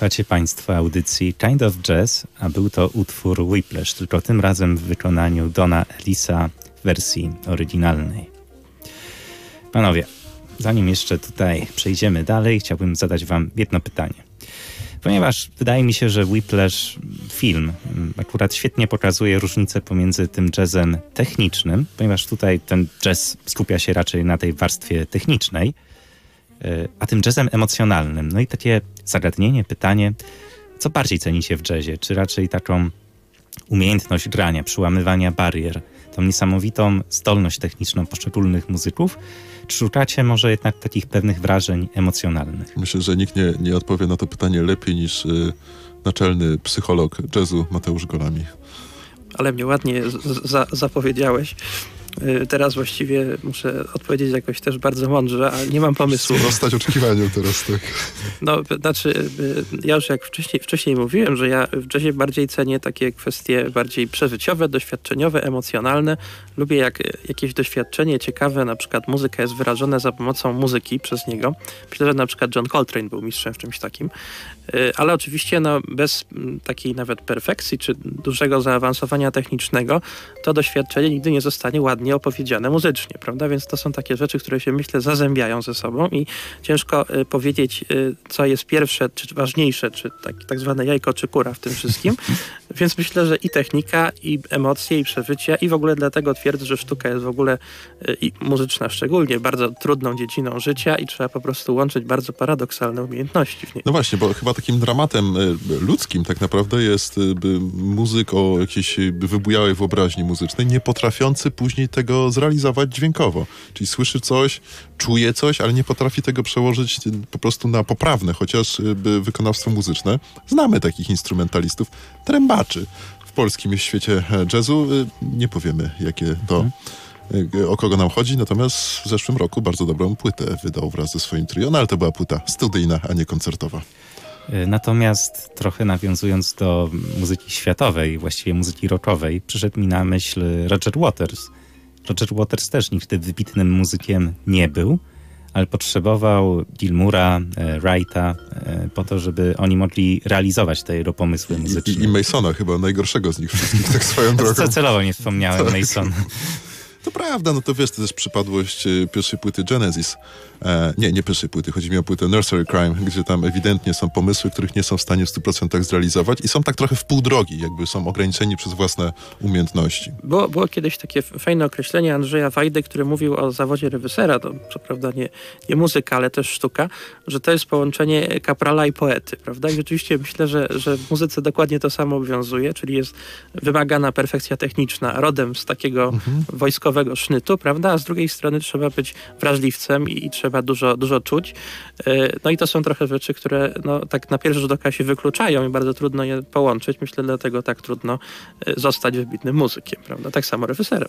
Słuchacie Państwo audycji Kind of Jazz, a był to utwór Whiplash, tylko tym razem w wykonaniu Dona Elisa w wersji oryginalnej. Panowie, zanim jeszcze tutaj przejdziemy dalej, chciałbym zadać Wam jedno pytanie. Ponieważ wydaje mi się, że Whiplash film akurat świetnie pokazuje różnicę pomiędzy tym jazzem technicznym, ponieważ tutaj ten jazz skupia się raczej na tej warstwie technicznej, a tym jazzem emocjonalnym. No i takie zagadnienie, pytanie, co bardziej cenicie w jazzie? Czy raczej taką umiejętność grania, przełamywania barier, tą niesamowitą zdolność techniczną poszczególnych muzyków, czy szukacie może jednak takich pewnych wrażeń emocjonalnych? Myślę, że nikt nie, nie odpowie na to pytanie lepiej niż y, naczelny psycholog jazzu Mateusz Golami. Ale mnie ładnie za zapowiedziałeś. Y, teraz właściwie muszę odpowiedzieć jakoś też bardzo mądrze, ale nie mam pomysłu. Sprostać oczekiwaniom teraz, tak. No, znaczy, y, ja już jak wcześniej, wcześniej mówiłem, że ja w jazzie bardziej cenię takie kwestie bardziej przeżyciowe, doświadczeniowe, emocjonalne. Lubię jak jakieś doświadczenie ciekawe, na przykład muzyka jest wyrażona za pomocą muzyki przez niego. Myślę, że na przykład John Coltrane był mistrzem w czymś takim. Y, ale oczywiście no, bez mm, takiej nawet perfekcji, czy dużego zaawansowania technicznego, to doświadczenie nigdy nie zostanie ładnie opowiedziane muzycznie, prawda? Więc to są takie rzeczy, które się myślę zazębiają ze sobą i ciężko y, powiedzieć, y, co jest pierwsze, czy ważniejsze, czy tak, tak zwane jajko, czy kura w tym wszystkim. Więc myślę, że i technika, i emocje, i przeżycia, i w ogóle dlatego twierdzę, że sztuka jest w ogóle y, i muzyczna szczególnie bardzo trudną dziedziną życia i trzeba po prostu łączyć bardzo paradoksalne umiejętności w niej. No właśnie, bo chyba takim dramatem y, ludzkim tak naprawdę jest y, muzyk o jakiejś wybujałej wyobraźni muzycznej, nie potrafiący później tego zrealizować dźwiękowo. Czyli słyszy coś, czuje coś, ale nie potrafi tego przełożyć po prostu na poprawne, chociaż wykonawstwo muzyczne. Znamy takich instrumentalistów, trębaczy w polskim świecie jazzu. Nie powiemy, jakie to o kogo nam chodzi, natomiast w zeszłym roku bardzo dobrą płytę wydał wraz ze swoim trio, no ale to była płyta studyjna, a nie koncertowa. Natomiast trochę nawiązując do muzyki światowej, właściwie muzyki rockowej, przyszedł mi na myśl Roger Waters. Roger Waters też nigdy wybitnym muzykiem nie był, ale potrzebował Gilmura, e, Wrighta e, po to, żeby oni mogli realizować te jego pomysły muzyczne. I, i Masona chyba, najgorszego z nich wszystkich, tak swoją drogą. Celowo nie wspomniałem tak. Masona. To prawda, no to wiesz, to jest przypadłość e, pierwszej płyty Genesis. E, nie, nie pierwszej płyty, chodzi mi o płytę Nursery Crime, gdzie tam ewidentnie są pomysły, których nie są w stanie w 100% zrealizować i są tak trochę w pół drogi, jakby są ograniczeni przez własne umiejętności. Było, było kiedyś takie fajne określenie Andrzeja Wajdy, który mówił o zawodzie rewysera, to co prawda nie, nie muzyka, ale też sztuka, że to jest połączenie kaprala i poety, prawda? I rzeczywiście myślę, że, że w muzyce dokładnie to samo obowiązuje, czyli jest wymagana perfekcja techniczna, rodem z takiego mhm. wojskowego sznytu, prawda? A z drugiej strony trzeba być wrażliwcem i, i trzeba trzeba dużo, dużo czuć. E, no i to są trochę rzeczy, które no, tak na pierwszy rzut oka się wykluczają i bardzo trudno je połączyć. Myślę, dlatego tak trudno e, zostać wybitnym muzykiem, prawda? Tak samo reżyserem.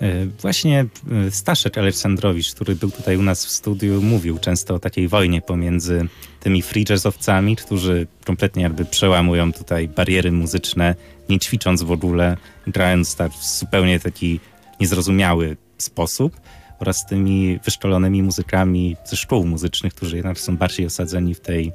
E, właśnie Staszek Aleksandrowicz, który był tutaj u nas w studiu, mówił często o takiej wojnie pomiędzy tymi free jazzowcami, którzy kompletnie jakby przełamują tutaj bariery muzyczne, nie ćwicząc w ogóle, grając tak w zupełnie taki niezrozumiały sposób oraz tymi wyszkolonymi muzykami ze szkół muzycznych, którzy jednak są bardziej osadzeni w tej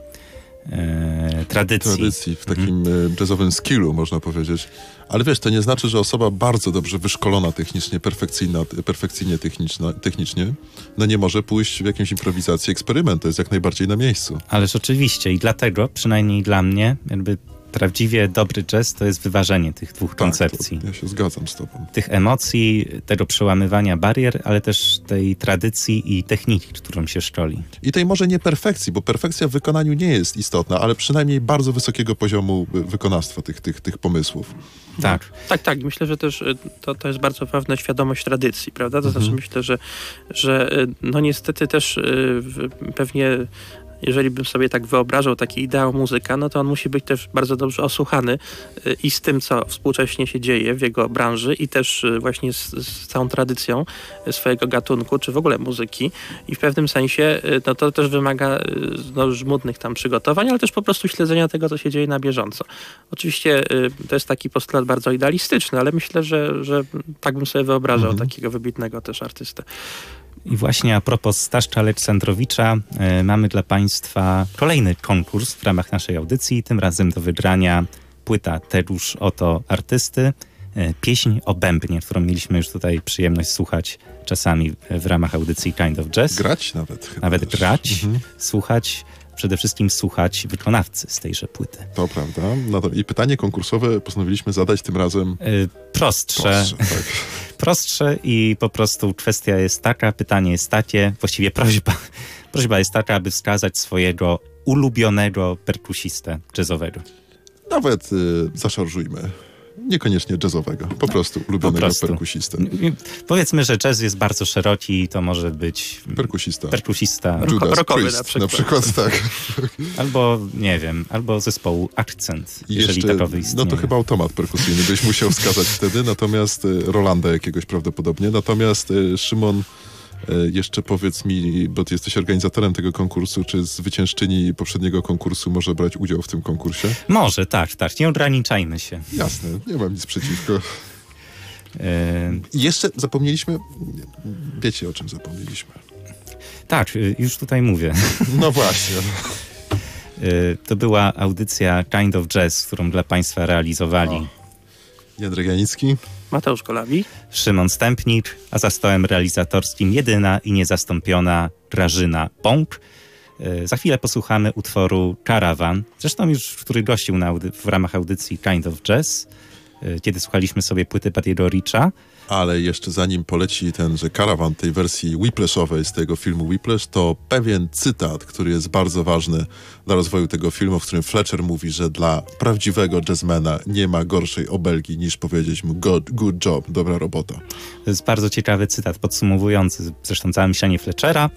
e, tradycji. Tradycji, w takim mhm. jazzowym skillu, można powiedzieć. Ale wiesz, to nie znaczy, że osoba bardzo dobrze wyszkolona technicznie, perfekcyjna, perfekcyjnie techniczna, technicznie, no nie może pójść w jakąś improwizację, eksperyment. To jest jak najbardziej na miejscu. Ależ oczywiście i dlatego, przynajmniej dla mnie, jakby prawdziwie dobry jazz to jest wyważenie tych dwóch tak, koncepcji. Ja się zgadzam z tobą. Tych emocji, tego przełamywania barier, ale też tej tradycji i techniki, którą się szkoli. I tej może nie perfekcji, bo perfekcja w wykonaniu nie jest istotna, ale przynajmniej bardzo wysokiego poziomu wykonawstwa tych, tych, tych pomysłów. Tak. Tak, tak. Myślę, że też y, to, to jest bardzo ważna świadomość tradycji, prawda? To mhm. znaczy myślę, że, że y, no niestety też y, pewnie jeżeli bym sobie tak wyobrażał taki ideał muzyka, no to on musi być też bardzo dobrze osłuchany y, i z tym, co współcześnie się dzieje w jego branży i też y, właśnie z, z całą tradycją y, swojego gatunku, czy w ogóle muzyki. I w pewnym sensie no to też wymaga no, żmudnych tam przygotowań, ale też po prostu śledzenia tego, co się dzieje na bieżąco. Oczywiście to jest taki postulat bardzo idealistyczny, ale myślę, że, że tak bym sobie wyobrażał mhm. takiego wybitnego też artystę. I właśnie a propos Staszcza Aleksandrowicza, e, mamy dla Państwa kolejny konkurs w ramach naszej audycji, tym razem do wygrania płyta Tedusz Oto Artysty, e, pieśń o bębnie, którą mieliśmy już tutaj przyjemność słuchać czasami w ramach audycji Kind of Jazz. Grać nawet. Chyba Nawet też. grać, słuchać, przede wszystkim słuchać wykonawcy z tejże płyty. To prawda. No to, I pytanie konkursowe postanowiliśmy zadać tym razem E, Prostsze, prostsze. Tak. prostsze i po prostu kwestia jest taka, pytanie jest takie, właściwie prośba, prośba jest taka, aby wskazać swojego ulubionego perkusistę jazzowego. Nawet y, zaszarżujmy. Niekoniecznie jazzowego, po prostu ulubionego prostu. perkusistę. I Powiedzmy, że jazz jest bardzo szeroki i to może być Perkusista. perkusista Judas rockowy Priest na przykład. na przykład, tak. albo, nie wiem, albo zespołu Akcent, I jeżeli jeszcze, takowy no istnieje. to chyba automat perkusyjny byś musiał wskazać wtedy, natomiast y, Rolanda jakiegoś prawdopodobnie. Natomiast y, Szymon, jeszcze powiedz mi, bo ty jesteś organizatorem tego konkursu, czy zwyciężczyni poprzedniego konkursu może brać udział w tym konkursie? Może, tak, tak, nie ograniczajmy się. Jasne, nie mam nic przeciwko. E, jeszcze zapomnieliśmy, wiecie o czym zapomnieliśmy. tak, y, już tutaj mówię. No właśnie. Y, To była audycja Kind of Jazz, którą dla Państwa realizowali Jędrek Janicki. Mateusz Kolawi. Szymon Stępnik, a za stołem realizatorskim jedyna i niezastąpiona Grażyna Bąk. Y, Za chwilę posłuchamy utworu Caravan, zresztą już, który gościł na w ramach audycji Kind of Jazz, y, kiedy słuchaliśmy sobie płyty Buddy'ego Richa. Ale jeszcze zanim poleci tenże karawan tej wersji Whiplashowej z tego filmu Whiplash, to pewien cytat, który jest bardzo ważny dla rozwoju tego filmu, w którym Fletcher mówi, że dla prawdziwego jazzmana nie ma gorszej obelgi niż powiedzieć mu good, good job, dobra robota. To jest bardzo ciekawy cytat podsumowujący zresztą całe myślenie Fletchera,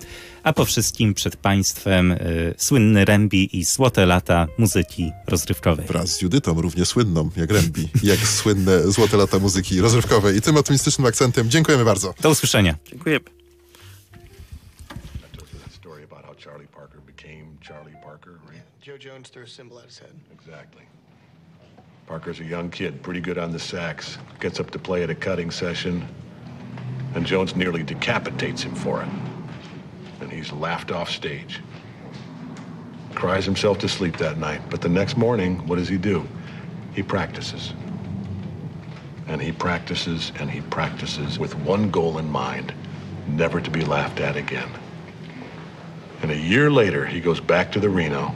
a po wszystkim przed Państwem y, słynny Rembi i złote lata muzyki rozrywkowej. Wraz z Judytą, równie słynną jak Rembi, jak słynne złote lata muzyki rozrywkowej. I tym optymistycznym akcentem dziękujemy bardzo. Do usłyszenia. Right? Joe Jones threw a symbol at his head. Exactly. Parker's a young kid, pretty good on the sax. Gets up to play at a cutting session, and Jones nearly decapitates him for it. And he's laughed off stage. Cries himself to sleep that night, but the next morning, what does he do? He practices. And he practices and he practices with one goal in mind never to be laughed at again. And a year later, he goes back to the Reno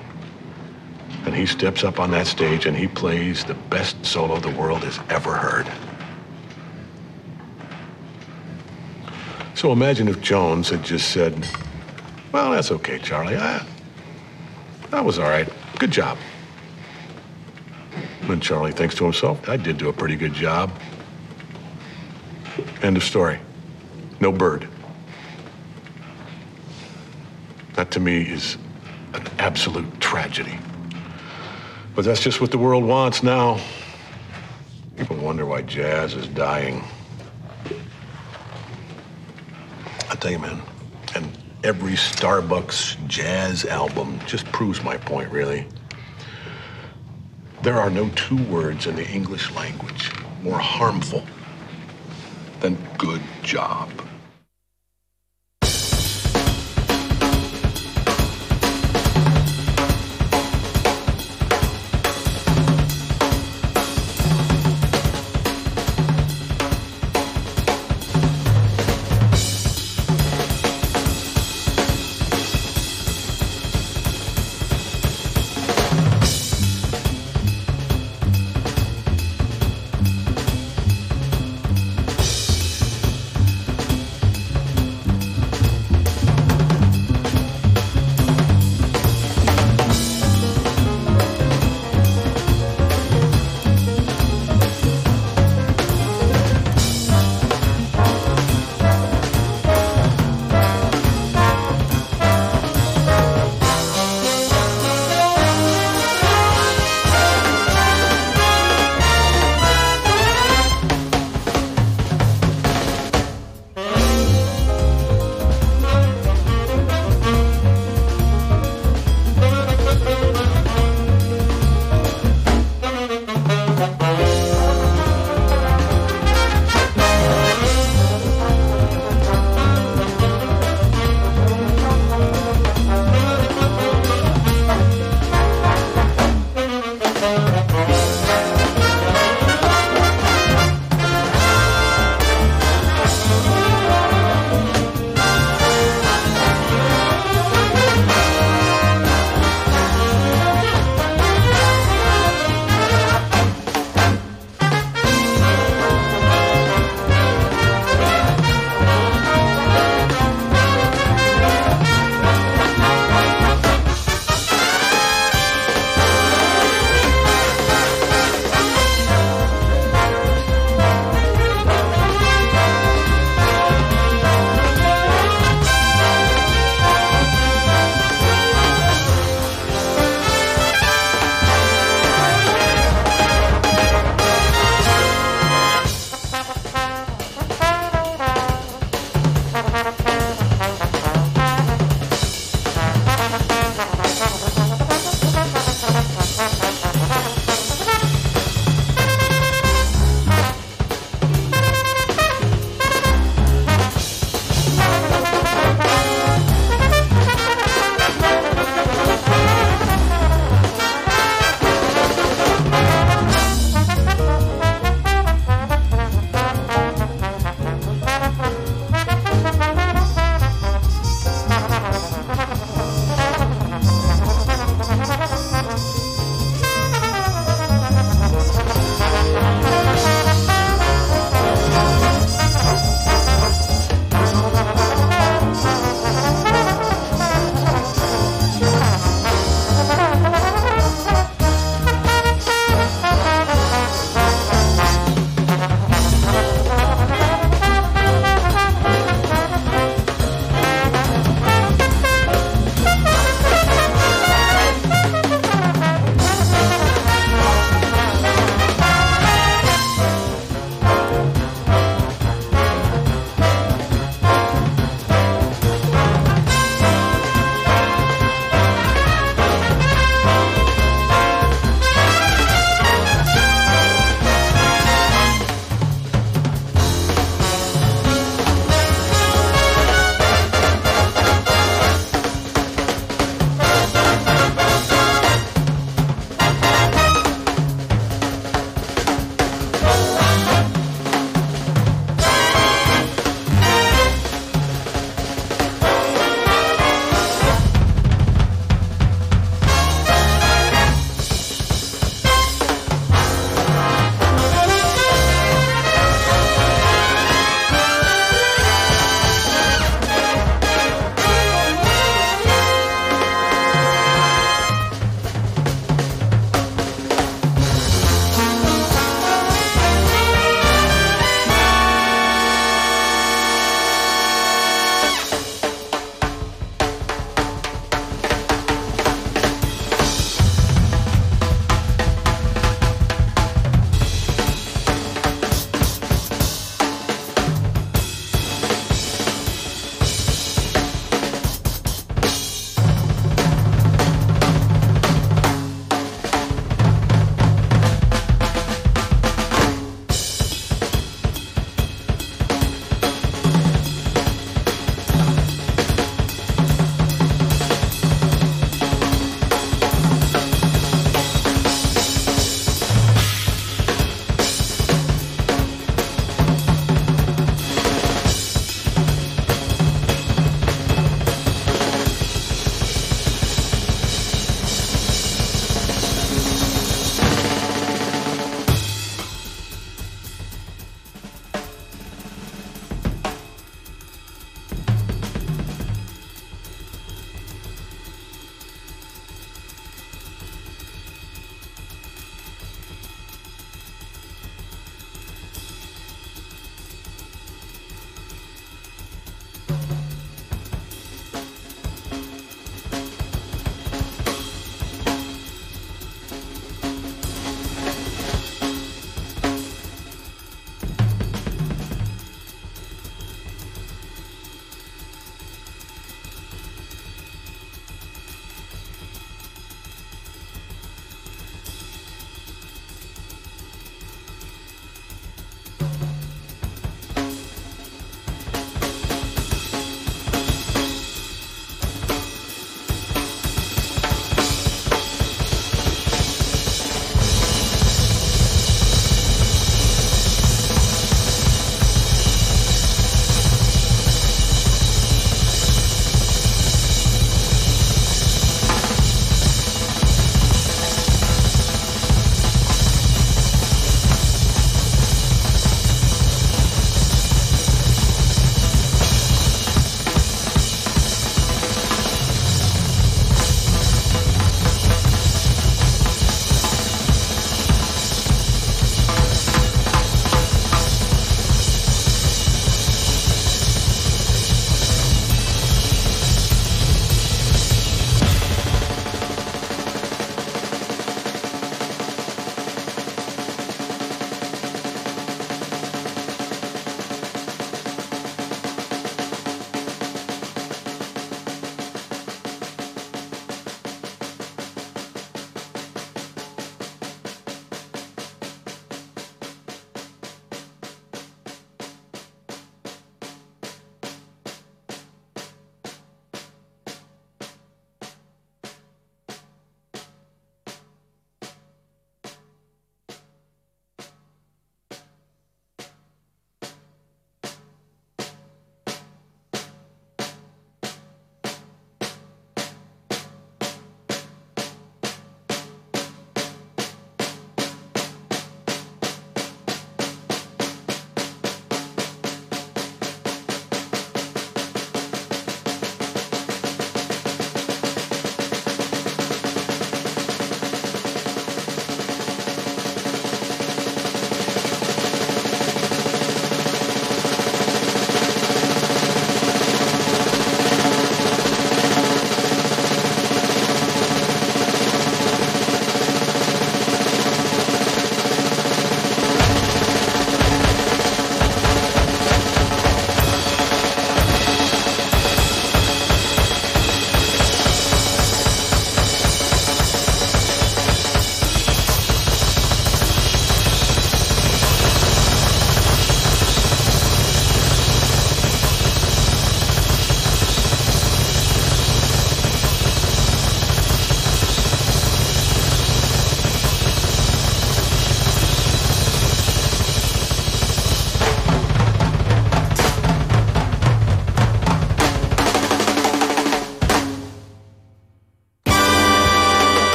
and he steps up on that stage and he plays the best solo the world has ever heard. So imagine if Jones had just said, Well, that's okay, Charlie. I, that was all right. Good job. And Charlie thinks to himself, I did do a pretty good job. End of story. No bird. That to me is an absolute tragedy. But that's just what the world wants now. People wonder why jazz is dying. I tell you, man, every Starbucks jazz album just proves my point, really. There are no two words in the English language more harmful than good job.